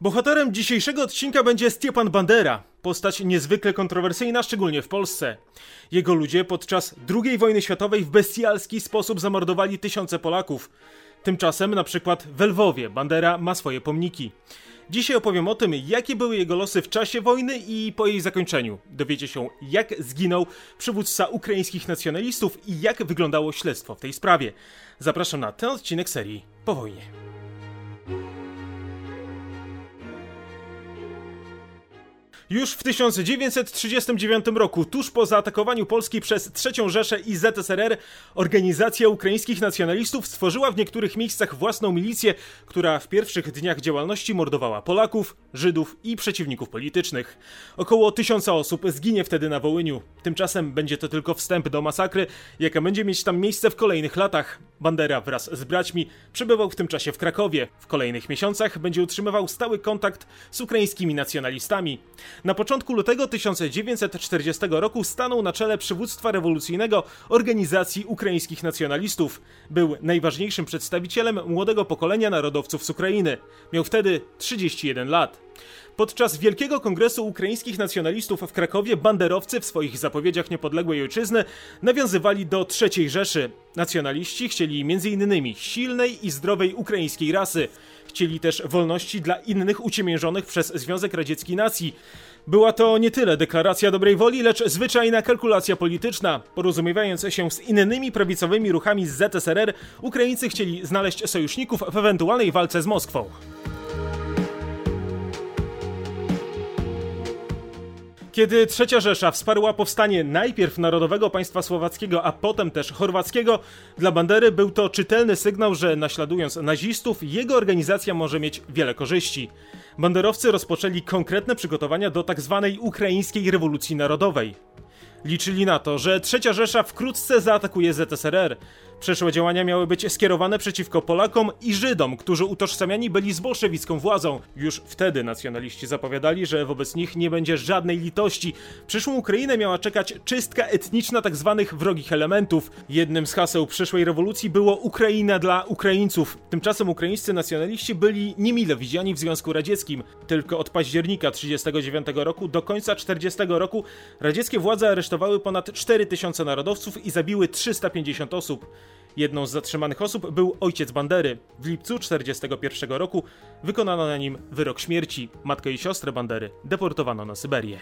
Bohaterem dzisiejszego odcinka będzie Stepan Bandera, postać niezwykle kontrowersyjna, szczególnie w Polsce. Jego ludzie podczas II wojny światowej w bestialski sposób zamordowali tysiące Polaków. Tymczasem na przykład w Lwowie Bandera ma swoje pomniki. Dzisiaj opowiem o tym, jakie były jego losy w czasie wojny i po jej zakończeniu. Dowiecie się, jak zginął przywódca ukraińskich nacjonalistów i jak wyglądało śledztwo w tej sprawie. Zapraszam na ten odcinek serii Po wojnie. Już w 1939 roku, tuż po zaatakowaniu Polski przez III Rzeszę i ZSRR, organizacja ukraińskich nacjonalistów stworzyła w niektórych miejscach własną milicję, która w pierwszych dniach działalności mordowała Polaków, Żydów i przeciwników politycznych. Około tysiąca osób zginie wtedy na Wołyniu. Tymczasem będzie to tylko wstęp do masakry, jaka będzie mieć tam miejsce w kolejnych latach. Bandera wraz z braćmi przebywał w tym czasie w Krakowie. W kolejnych miesiącach będzie utrzymywał stały kontakt z ukraińskimi nacjonalistami. Na początku lutego 1940 roku stanął na czele przywództwa rewolucyjnego Organizacji Ukraińskich Nacjonalistów. Był najważniejszym przedstawicielem młodego pokolenia narodowców z Ukrainy. Miał wtedy 31 lat. Podczas Wielkiego Kongresu Ukraińskich Nacjonalistów w Krakowie banderowcy w swoich zapowiedziach niepodległej ojczyzny nawiązywali do III Rzeszy. Nacjonaliści chcieli m.in. silnej i zdrowej ukraińskiej rasy. Chcieli też wolności dla innych uciemiężonych przez Związek Radziecki nacji. Była to nie tyle deklaracja dobrej woli, lecz zwyczajna kalkulacja polityczna. Porozumiewając się z innymi prawicowymi ruchami z ZSRR, Ukraińcy chcieli znaleźć sojuszników w ewentualnej walce z Moskwą. Kiedy Trzecia Rzesza wsparła powstanie najpierw Narodowego Państwa Słowackiego, a potem też chorwackiego, dla Bandery był to czytelny sygnał, że naśladując nazistów, jego organizacja może mieć wiele korzyści. Banderowcy rozpoczęli konkretne przygotowania do tzw. Tak ukraińskiej rewolucji narodowej. Liczyli na to, że Trzecia Rzesza wkrótce zaatakuje ZSRR, Przyszłe działania miały być skierowane przeciwko Polakom i Żydom, którzy utożsamiani byli z bolszewicką władzą. Już wtedy nacjonaliści zapowiadali, że wobec nich nie będzie żadnej litości. Przyszłą Ukrainę miała czekać czystka etniczna tzw. Tak wrogich elementów. Jednym z haseł przyszłej rewolucji było Ukraina dla Ukraińców. Tymczasem ukraińscy nacjonaliści byli niemile widziani w Związku Radzieckim. Tylko od października 1939 roku do końca 1940 roku radzieckie władze aresztowały ponad 4000 narodowców i zabiły 350 osób. Jedną z zatrzymanych osób był ojciec Bandery. W lipcu 1941 roku wykonano na nim wyrok śmierci. Matkę i siostrę Bandery deportowano na Syberię.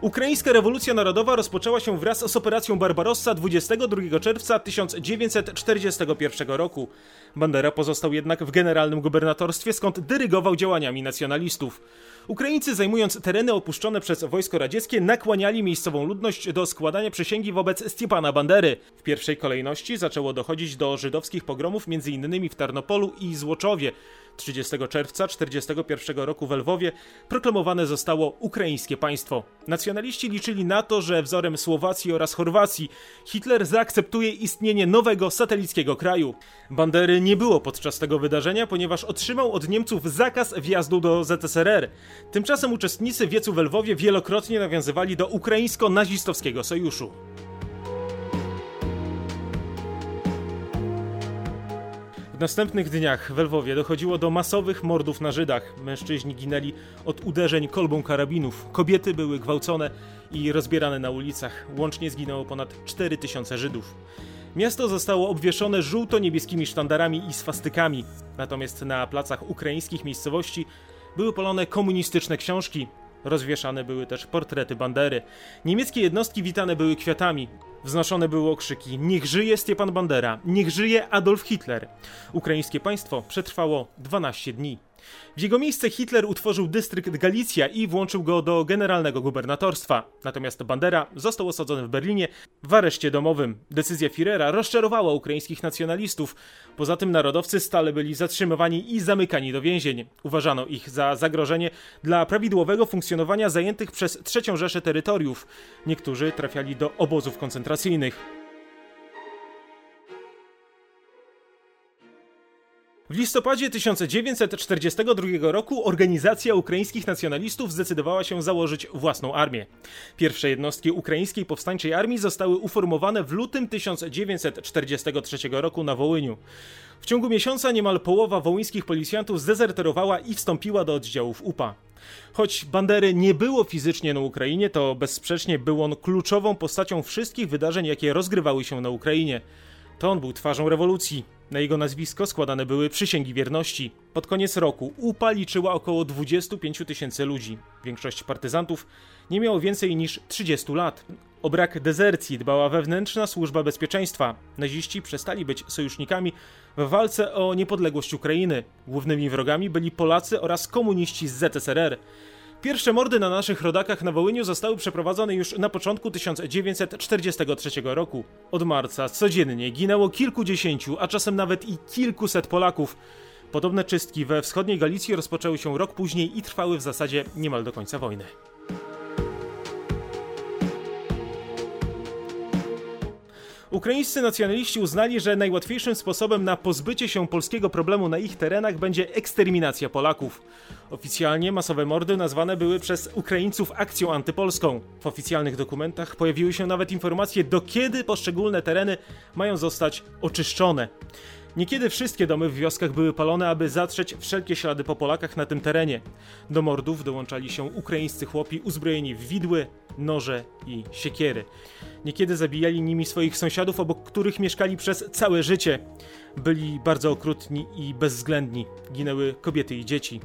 Ukraińska rewolucja narodowa rozpoczęła się wraz z operacją Barbarossa 22 czerwca 1941 roku. Bandera pozostał jednak w generalnym gubernatorstwie, skąd dyrygował działaniami nacjonalistów. Ukraińcy zajmując tereny opuszczone przez wojsko radzieckie nakłaniali miejscową ludność do składania przysięgi wobec Stepana Bandery. W pierwszej kolejności zaczęło dochodzić do żydowskich pogromów m.in. w Tarnopolu i Złoczowie. 30 czerwca 1941 roku w Lwowie proklamowane zostało ukraińskie państwo. Nacjonaliści liczyli na to, że wzorem Słowacji oraz Chorwacji Hitler zaakceptuje istnienie nowego satelickiego kraju. Bandery nie było podczas tego wydarzenia, ponieważ otrzymał od Niemców zakaz wjazdu do ZSRR. Tymczasem uczestnicy wiecu w Lwowie wielokrotnie nawiązywali do ukraińsko-nazistowskiego sojuszu. W następnych dniach w Lwowie dochodziło do masowych mordów na Żydach. Mężczyźni ginęli od uderzeń kolbą karabinów. Kobiety były gwałcone i rozbierane na ulicach. Łącznie zginęło ponad 4000 Żydów. Miasto zostało obwieszone żółto-niebieskimi sztandarami i swastykami. Natomiast na placach ukraińskich miejscowości były polone komunistyczne książki. Rozwieszane były też portrety Bandery. Niemieckie jednostki witane były kwiatami. Wznoszone były okrzyki: Niech żyje Stepan Bandera, niech żyje Adolf Hitler. Ukraińskie państwo przetrwało 12 dni. W jego miejsce Hitler utworzył dystrykt Galicja i włączył go do generalnego gubernatorstwa. Natomiast Bandera został osadzony w Berlinie w areszcie domowym. Decyzja Führera rozczarowała ukraińskich nacjonalistów. Poza tym narodowcy stale byli zatrzymywani i zamykani do więzień. Uważano ich za zagrożenie dla prawidłowego funkcjonowania zajętych przez III Rzeszę terytoriów. Niektórzy trafiali do obozów koncentracyjnych. W listopadzie 1942 roku organizacja ukraińskich nacjonalistów zdecydowała się założyć własną armię. Pierwsze jednostki ukraińskiej powstańczej armii zostały uformowane w lutym 1943 roku na Wołyniu. W ciągu miesiąca niemal połowa wołyńskich policjantów zdezerterowała i wstąpiła do oddziałów UPA. Choć Bandery nie było fizycznie na Ukrainie, to bezsprzecznie był on kluczową postacią wszystkich wydarzeń, jakie rozgrywały się na Ukrainie. To on był twarzą rewolucji. Na jego nazwisko składane były przysięgi wierności. Pod koniec roku UPA liczyła około 25 tysięcy ludzi. Większość partyzantów nie miało więcej niż 30 lat. O brak dezercji dbała wewnętrzna służba bezpieczeństwa. Naziści przestali być sojusznikami w walce o niepodległość Ukrainy. Głównymi wrogami byli Polacy oraz komuniści z ZSRR. Pierwsze mordy na naszych rodakach na Wołyniu zostały przeprowadzone już na początku 1943 roku. Od marca codziennie ginęło kilkudziesięciu, a czasem nawet i kilkuset Polaków. Podobne czystki we wschodniej Galicji rozpoczęły się rok później i trwały w zasadzie niemal do końca wojny. Ukraińscy nacjonaliści uznali, że najłatwiejszym sposobem na pozbycie się polskiego problemu na ich terenach będzie eksterminacja Polaków. Oficjalnie masowe mordy nazwane były przez Ukraińców akcją antypolską. W oficjalnych dokumentach pojawiły się nawet informacje, do kiedy poszczególne tereny mają zostać oczyszczone. Niekiedy wszystkie domy w wioskach były palone, aby zatrzeć wszelkie ślady po Polakach na tym terenie. Do mordów dołączali się ukraińscy chłopi uzbrojeni w widły, noże i siekiery. Niekiedy zabijali nimi swoich sąsiadów, obok których mieszkali przez całe życie. Byli bardzo okrutni i bezwzględni. Ginęły kobiety i dzieci.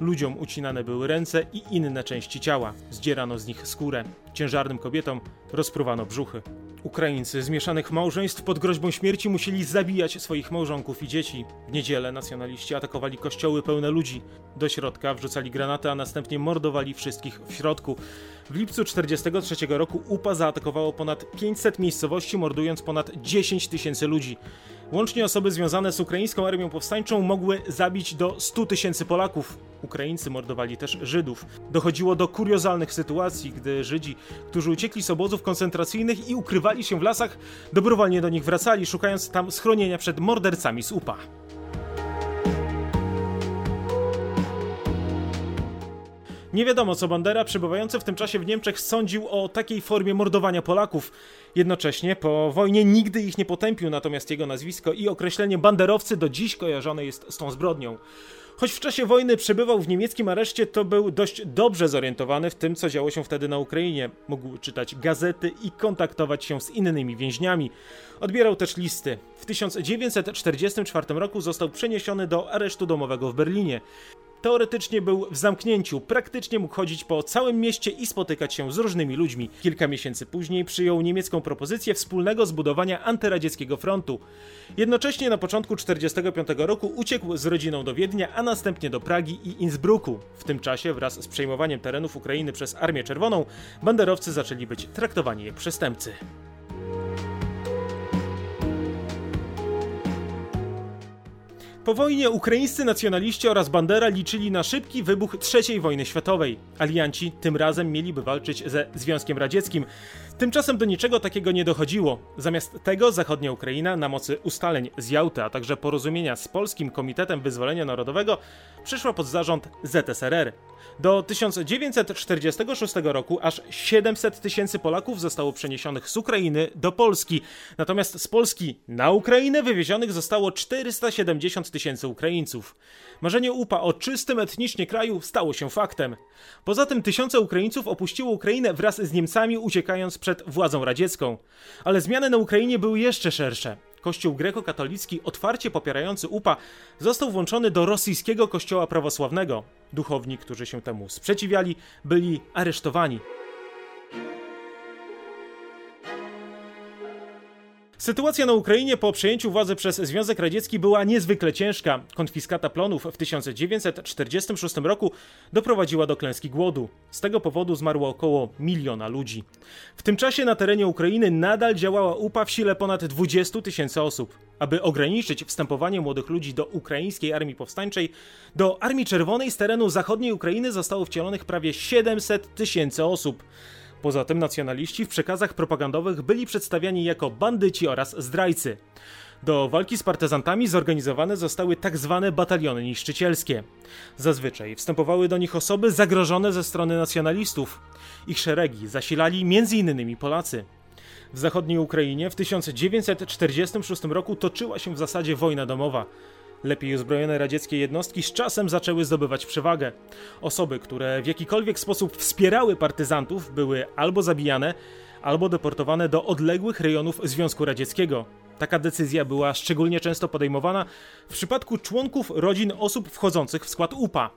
Ludziom ucinane były ręce i inne części ciała. Zdzierano z nich skórę. Ciężarnym kobietom rozpruwano brzuchy. Ukraińcy zmieszanych małżeństw pod groźbą śmierci musieli zabijać swoich małżonków i dzieci. W niedzielę nacjonaliści atakowali kościoły pełne ludzi. Do środka wrzucali granaty, a następnie mordowali wszystkich w środku. W lipcu 1943 roku UPA zaatakowało ponad 500 miejscowości, mordując ponad 10 tysięcy ludzi. Łącznie osoby związane z ukraińską armią powstańczą mogły zabić do 100 tysięcy Polaków. Ukraińcy mordowali też Żydów. Dochodziło do kuriozalnych sytuacji, gdy Żydzi, którzy uciekli z obozów koncentracyjnych i ukrywali się w lasach, dobrowolnie do nich wracali, szukając tam schronienia przed mordercami z UPA. Nie wiadomo, co Bandera, przebywający w tym czasie w Niemczech, sądził o takiej formie mordowania Polaków. Jednocześnie po wojnie nigdy ich nie potępił, natomiast jego nazwisko i określenie banderowcy do dziś kojarzone jest z tą zbrodnią. Choć w czasie wojny przebywał w niemieckim areszcie, to był dość dobrze zorientowany w tym, co działo się wtedy na Ukrainie. Mógł czytać gazety i kontaktować się z innymi więźniami. Odbierał też listy. W 1944 roku został przeniesiony do aresztu domowego w Berlinie. Teoretycznie był w zamknięciu, praktycznie mógł chodzić po całym mieście i spotykać się z różnymi ludźmi. Kilka miesięcy później przyjął niemiecką propozycję wspólnego zbudowania antyradzieckiego frontu. Jednocześnie na początku 1945 roku uciekł z rodziną do Wiednia, a następnie do Pragi i Innsbrucku. W tym czasie wraz z przejmowaniem terenów Ukrainy przez Armię Czerwoną, banderowcy zaczęli być traktowani jak przestępcy. Po wojnie ukraińscy nacjonaliści oraz Bandera liczyli na szybki wybuch III wojny światowej. Alianci tym razem mieliby walczyć ze Związkiem Radzieckim. Tymczasem do niczego takiego nie dochodziło. Zamiast tego zachodnia Ukraina na mocy ustaleń z Jałty, a także porozumienia z Polskim Komitetem Wyzwolenia Narodowego przyszła pod zarząd ZSRR. Do 1946 roku aż 700 tysięcy Polaków zostało przeniesionych z Ukrainy do Polski, natomiast z Polski na Ukrainę wywiezionych zostało 470 tysięcy Ukraińców. Marzenie UPA o czystym etnicznie kraju stało się faktem. Poza tym tysiące Ukraińców opuściło Ukrainę wraz z Niemcami, uciekając przed władzą radziecką. Ale zmiany na Ukrainie były jeszcze szersze. Kościół grekokatolicki, otwarcie popierający UPA, został włączony do rosyjskiego kościoła prawosławnego. Duchowni, którzy się temu sprzeciwiali, byli aresztowani. Sytuacja na Ukrainie po przejęciu władzy przez Związek Radziecki była niezwykle ciężka. Konfiskata plonów w 1946 roku doprowadziła do klęski głodu. Z tego powodu zmarło około miliona ludzi. W tym czasie na terenie Ukrainy nadal działała UPA w sile ponad 20 tysięcy osób. Aby ograniczyć wstępowanie młodych ludzi do ukraińskiej armii powstańczej, do Armii Czerwonej z terenu zachodniej Ukrainy zostało wcielonych prawie 700 tysięcy osób. Poza tym nacjonaliści w przekazach propagandowych byli przedstawiani jako bandyci oraz zdrajcy. Do walki z partyzantami zorganizowane zostały tak zwane bataliony niszczycielskie. Zazwyczaj wstępowały do nich osoby zagrożone ze strony nacjonalistów. Ich szeregi zasilali m.in. Polacy. W zachodniej Ukrainie w 1946 roku toczyła się w zasadzie wojna domowa. Lepiej uzbrojone radzieckie jednostki z czasem zaczęły zdobywać przewagę. Osoby, które w jakikolwiek sposób wspierały partyzantów, były albo zabijane, albo deportowane do odległych rejonów Związku Radzieckiego. Taka decyzja była szczególnie często podejmowana w przypadku członków rodzin osób wchodzących w skład UPA.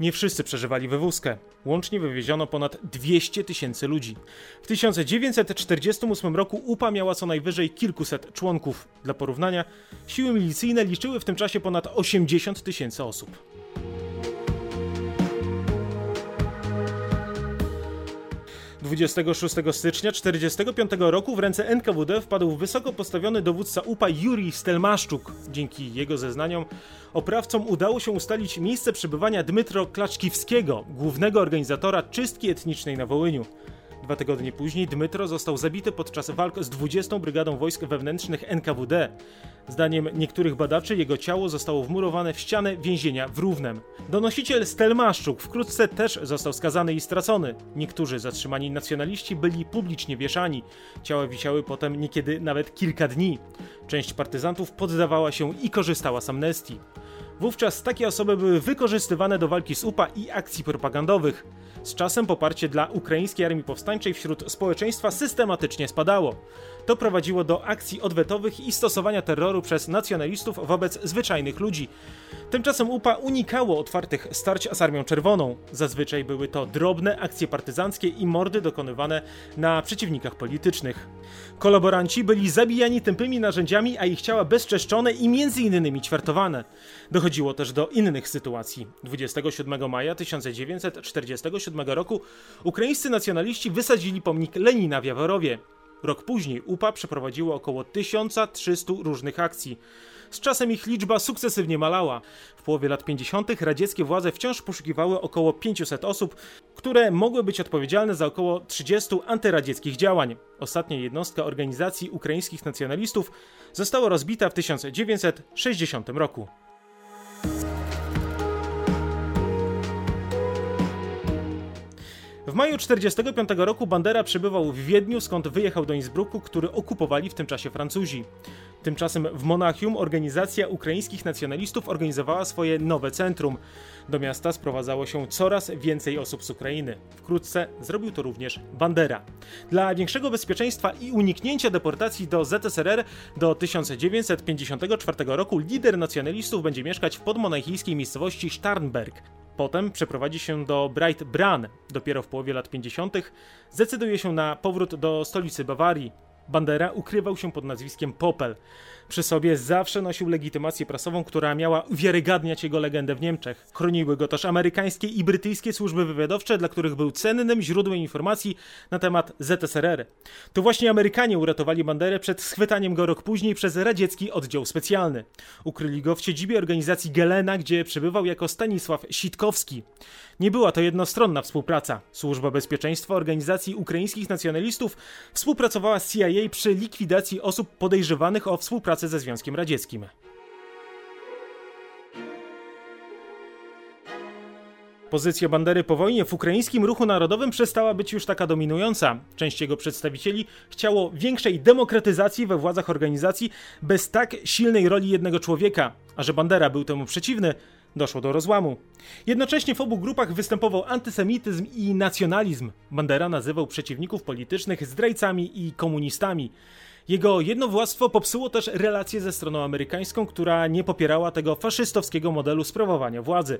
Nie wszyscy przeżywali wywózkę. Łącznie wywieziono ponad 200 tysięcy ludzi. W 1948 roku UPA miała co najwyżej kilkuset członków. Dla porównania, siły milicyjne liczyły w tym czasie ponad 80 tysięcy osób. 26 stycznia 1945 roku w ręce NKWD wpadł wysoko postawiony dowódca UPA Juri Stelmaszczuk. Dzięki jego zeznaniom oprawcom udało się ustalić miejsce przebywania Dmytro Klaczkiwskiego, głównego organizatora czystki etnicznej na Wołyniu. Dwa tygodnie później Dmytro został zabity podczas walk z 20. Brygadą Wojsk Wewnętrznych NKWD. Zdaniem niektórych badaczy jego ciało zostało wmurowane w ścianę więzienia w Równem. Donosiciel Stelmaszczuk wkrótce też został skazany i stracony. Niektórzy zatrzymani nacjonaliści byli publicznie wieszani. Ciała wisiały potem niekiedy nawet kilka dni. Część partyzantów poddawała się i korzystała z amnestii. Wówczas takie osoby były wykorzystywane do walki z UPA i akcji propagandowych. Z czasem poparcie dla ukraińskiej armii powstańczej wśród społeczeństwa systematycznie spadało. To prowadziło do akcji odwetowych i stosowania terroru przez nacjonalistów wobec zwyczajnych ludzi. Tymczasem UPA unikało otwartych starć z Armią Czerwoną. Zazwyczaj były to drobne akcje partyzanckie i mordy dokonywane na przeciwnikach politycznych. Kolaboranci byli zabijani tępymi narzędziami, a ich ciała bezczeszczone i między innymi ćwiartowane. Dochodziło też do innych sytuacji. 27 maja 1947 roku ukraińscy nacjonaliści wysadzili pomnik Lenina w Jaworowie. Rok później UPA przeprowadziło około 1300 różnych akcji. Z czasem ich liczba sukcesywnie malała. W połowie lat 50. radzieckie władze wciąż poszukiwały około 500 osób, które mogły być odpowiedzialne za około 30 antyradzieckich działań. Ostatnia jednostka organizacji ukraińskich nacjonalistów została rozbita w 1960 roku. W maju 1945 roku Bandera przebywał w Wiedniu, skąd wyjechał do Innsbrucku, który okupowali w tym czasie Francuzi. Tymczasem w Monachium organizacja ukraińskich nacjonalistów organizowała swoje nowe centrum. Do miasta sprowadzało się coraz więcej osób z Ukrainy. Wkrótce zrobił to również Bandera. Dla większego bezpieczeństwa i uniknięcia deportacji do ZSRR do 1954 roku lider nacjonalistów będzie mieszkać w podmonachijskiej miejscowości Starnberg. Potem przeprowadzi się do Bright Bran. Dopiero w połowie lat 50. zdecyduje się na powrót do stolicy Bawarii. Bandera ukrywał się pod nazwiskiem Popel. Przy sobie zawsze nosił legitymację prasową, która miała uwiarygadniać jego legendę w Niemczech. Chroniły go też amerykańskie i brytyjskie służby wywiadowcze, dla których był cennym źródłem informacji na temat ZSRR. To właśnie Amerykanie uratowali Banderę przed schwytaniem go rok później przez radziecki oddział specjalny. Ukryli go w siedzibie organizacji Gelena, gdzie przebywał jako Stanisław Sitkowski. Nie była to jednostronna współpraca. Służba Bezpieczeństwa Organizacji Ukraińskich Nacjonalistów współpracowała z CIA przy likwidacji osób podejrzewanych o współpracę ze Związkiem Radzieckim. Pozycja Bandery po wojnie w ukraińskim ruchu narodowym przestała być już taka dominująca. Część jego przedstawicieli chciało większej demokratyzacji we władzach organizacji bez tak silnej roli jednego człowieka. A że Bandera był temu przeciwny, doszło do rozłamu. Jednocześnie w obu grupach występował antysemityzm i nacjonalizm. Bandera nazywał przeciwników politycznych zdrajcami i komunistami. Jego jednowładztwo popsuło też relacje ze stroną amerykańską, która nie popierała tego faszystowskiego modelu sprawowania władzy.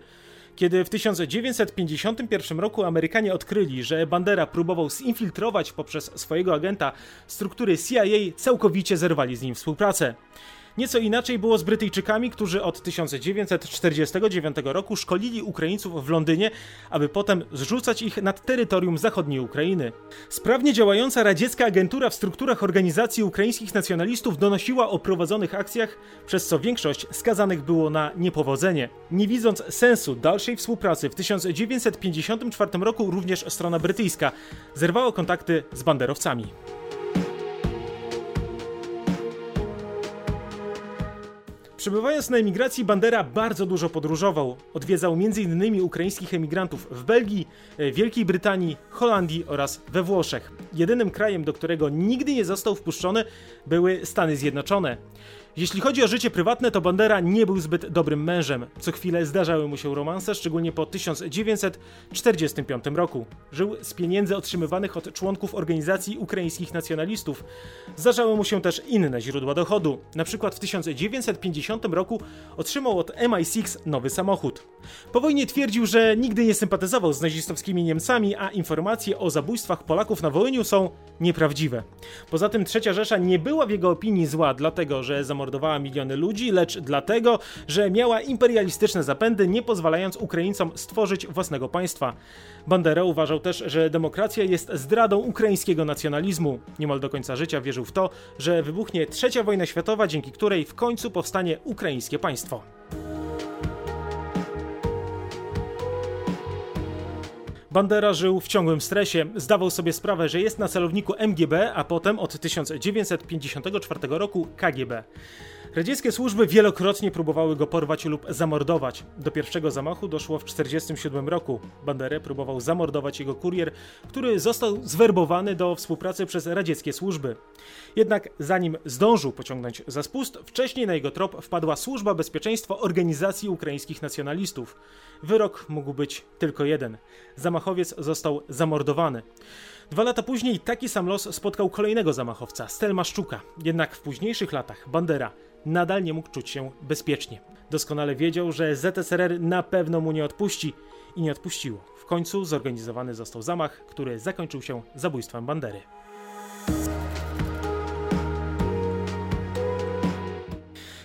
Kiedy w 1951 roku Amerykanie odkryli, że Bandera próbował zinfiltrować poprzez swojego agenta struktury CIA, całkowicie zerwali z nim współpracę. Nieco inaczej było z Brytyjczykami, którzy od 1949 roku szkolili Ukraińców w Londynie, aby potem zrzucać ich nad terytorium zachodniej Ukrainy. Sprawnie działająca radziecka agentura w strukturach organizacji ukraińskich nacjonalistów donosiła o prowadzonych akcjach, przez co większość skazanych było na niepowodzenie. Nie widząc sensu dalszej współpracy, w 1954 roku również strona brytyjska zerwała kontakty z banderowcami. Przebywając na emigracji, Bandera bardzo dużo podróżował. Odwiedzał m.in. ukraińskich emigrantów w Belgii, e, Wielkiej Brytanii, Holandii oraz we Włoszech. Jedynym krajem, do którego nigdy nie został wpuszczony, były Stany Zjednoczone. Jeśli chodzi o życie prywatne, to Bandera nie był zbyt dobrym mężem. Co chwilę zdarzały mu się romanse, szczególnie po 1945 roku. Żył z pieniędzy otrzymywanych od członków organizacji ukraińskich nacjonalistów. Zdarzały mu się też inne źródła dochodu. Na przykład w 1950 roku otrzymał od MI6 nowy samochód. Po wojnie twierdził, że nigdy nie sympatyzował z nazistowskimi Niemcami, a informacje o zabójstwach Polaków na Wołyniu są nieprawdziwe. Poza tym Trzecia Rzesza nie była w jego opinii zła, dlatego że zamordowała miliony ludzi, lecz dlatego, że miała imperialistyczne zapędy, nie pozwalając Ukraińcom stworzyć własnego państwa. Bandera uważał też, że demokracja jest zdradą ukraińskiego nacjonalizmu. Niemal do końca życia wierzył w to, że wybuchnie trzecia wojna światowa, dzięki której w końcu powstanie ukraińskie państwo. Bandera żył w ciągłym stresie, zdawał sobie sprawę, że jest na celowniku MGB, a potem od 1954 roku KGB. Radzieckie służby wielokrotnie próbowały go porwać lub zamordować. Do pierwszego zamachu doszło w 1947 roku. Banderę próbował zamordować jego kurier, który został zwerbowany do współpracy przez radzieckie służby. Jednak zanim zdążył pociągnąć za spust, wcześniej na jego trop wpadła Służba Bezpieczeństwa Organizacji Ukraińskich Nacjonalistów. Wyrok mógł być tylko jeden. Zamachowiec został zamordowany. Dwa lata później taki sam los spotkał kolejnego zamachowca, Stelmaszczuka. Jednak w późniejszych latach Bandera nadal nie mógł czuć się bezpiecznie. Doskonale wiedział, że ZSRR na pewno mu nie odpuści i nie odpuściło. W końcu zorganizowany został zamach, który zakończył się zabójstwem Bandery.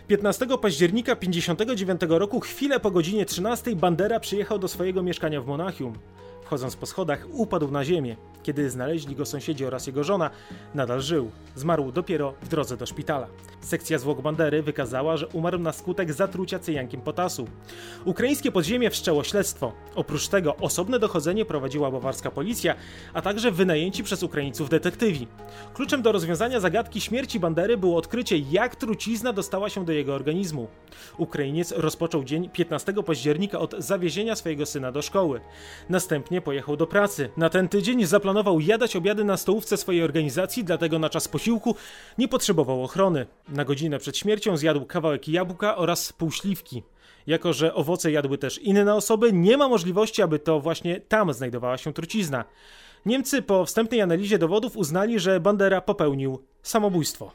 15 października 1959 roku, chwilę po godzinie 13, Bandera przyjechał do swojego mieszkania w Monachium. Wchodząc po schodach, upadł na ziemię. Kiedy znaleźli go sąsiedzi oraz jego żona, nadal żył. Zmarł dopiero w drodze do szpitala. Sekcja zwłok Bandery wykazała, że umarł na skutek zatrucia cyjankiem potasu. Ukraińskie podziemie wszczęło śledztwo. Oprócz tego osobne dochodzenie prowadziła bawarska policja, a także wynajęci przez Ukraińców detektywi. Kluczem do rozwiązania zagadki śmierci Bandery było odkrycie, jak trucizna dostała się do jego organizmu. Ukrainiec rozpoczął dzień 15 października od zawiezienia swojego syna do szkoły. Następnie pojechał do pracy. Na ten tydzień zaplanował jadać obiady na stołówce swojej organizacji, dlatego na czas posiłku nie potrzebował ochrony. Na godzinę przed śmiercią zjadł kawałek jabłka oraz pół śliwki. Jako, że owoce jadły też inne osoby, nie ma możliwości, aby to właśnie tam znajdowała się trucizna. Niemcy po wstępnej analizie dowodów uznali, że Bandera popełnił samobójstwo.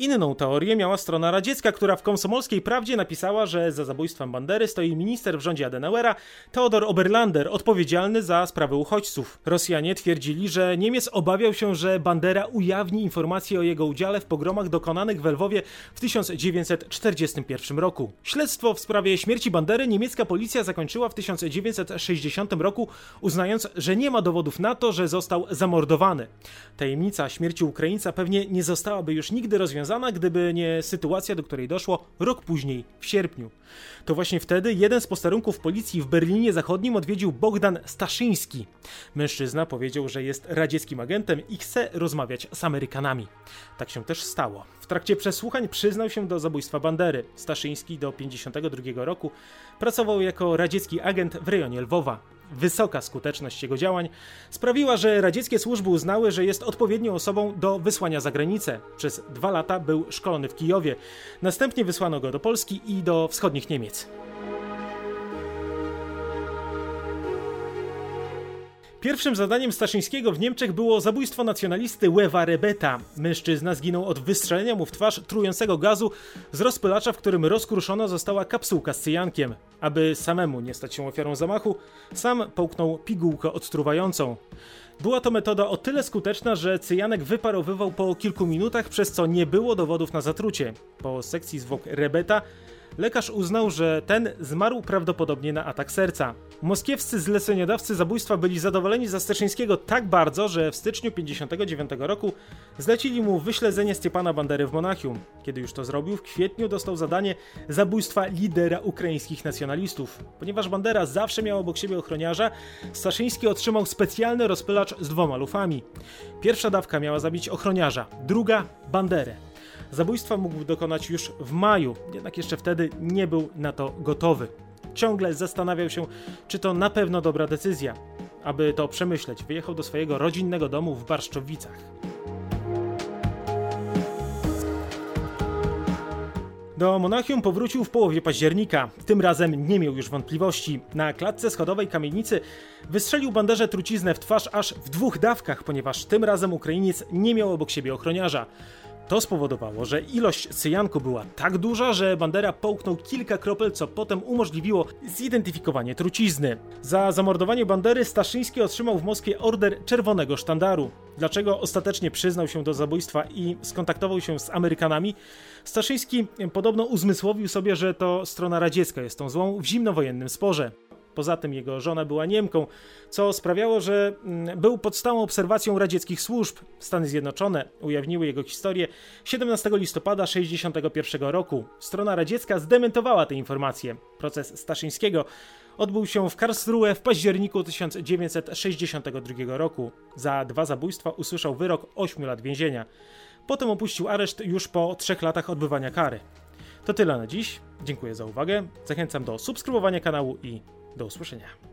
Inną teorię miała strona radziecka, która w komsomolskiej prawdzie napisała, że za zabójstwem Bandery stoi minister w rządzie Adenauera Theodor Oberlander, odpowiedzialny za sprawy uchodźców. Rosjanie twierdzili, że Niemiec obawiał się, że Bandera ujawni informacje o jego udziale w pogromach dokonanych w Lwowie w 1941 roku. Śledztwo w sprawie śmierci Bandery niemiecka policja zakończyła w 1960 roku, uznając, że nie ma dowodów na to, że został zamordowany. Tajemnica śmierci Ukraińca pewnie nie zostałaby już nigdy rozwiązana rozwiązana, gdyby nie sytuacja, do której doszło rok później, w sierpniu. To właśnie wtedy jeden z posterunków policji w Berlinie Zachodnim odwiedził Bogdan Staszyński. Mężczyzna powiedział, że jest radzieckim agentem i chce rozmawiać z Amerykanami. Tak się też stało. W trakcie przesłuchań przyznał się do zabójstwa Bandery. Staszyński do 1952 roku pracował jako radziecki agent w rejonie Lwowa. Wysoka skuteczność jego działań sprawiła, że radzieckie służby uznały, że jest odpowiednią osobą do wysłania za granicę. Przez dwa lata był szkolony w Kijowie. Następnie wysłano go do Polski i do wschodnich Niemiec. Pierwszym zadaniem Staszyńskiego w Niemczech było zabójstwo nacjonalisty Łewa Rebeta. Mężczyzna zginął od wystrzelenia mu w twarz trującego gazu z rozpylacza, w którym rozkruszona została kapsułka z cyjankiem. Aby samemu nie stać się ofiarą zamachu, sam połknął pigułkę odtruwającą. Była to metoda o tyle skuteczna, że cyjanek wyparowywał po kilku minutach, przez co nie było dowodów na zatrucie. Po sekcji zwłok Rebeta lekarz uznał, że ten zmarł prawdopodobnie na atak serca. Moskiewscy zleceniodawcy zabójstwa byli zadowoleni za Staszyńskiego tak bardzo, że w styczniu 59 roku zlecili mu wyśledzenie Stepana Bandery w Monachium. Kiedy już to zrobił, w kwietniu dostał zadanie zabójstwa lidera ukraińskich nacjonalistów. Ponieważ Bandera zawsze miał obok siebie ochroniarza, Staszyński otrzymał specjalny rozpylacz z dwoma lufami. Pierwsza dawka miała zabić ochroniarza, druga Banderę. Zabójstwa mógł dokonać już w maju, jednak jeszcze wtedy nie był na to gotowy. Ciągle zastanawiał się, czy to na pewno dobra decyzja. Aby to przemyśleć, wyjechał do swojego rodzinnego domu w Barszczowicach. Do Monachium powrócił w połowie października. Tym razem nie miał już wątpliwości. Na klatce schodowej kamienicy wystrzelił banderze truciznę w twarz aż w dwóch dawkach, ponieważ tym razem Ukrainiec nie miał obok siebie ochroniarza. To spowodowało, że ilość cyjanku była tak duża, że Bandera połknął kilka kropel, co potem umożliwiło zidentyfikowanie trucizny. Za zamordowanie Bandery Staszyński otrzymał w Moskwie order Czerwonego Sztandaru. Dlaczego ostatecznie przyznał się do zabójstwa i skontaktował się z Amerykanami? Staszyński podobno uzmysłowił sobie, że to strona radziecka jest tą złą w zimnowojennym sporze. Poza tym jego żona była Niemką, co sprawiało, że mm, był pod stałą obserwacją radzieckich służb. Stany Zjednoczone ujawniły jego historię 17 listopada 1961 roku. Strona radziecka zdementowała te informacje. Proces Staszyńskiego odbył się w Karlsruhe w październiku 1962 roku. Za dwa zabójstwa usłyszał wyrok 8 lat więzienia. Potem opuścił areszt już po trzech latach odbywania kary. To tyle na dziś. Dziękuję za uwagę. Zachęcam do subskrybowania kanału i do usłyszenia.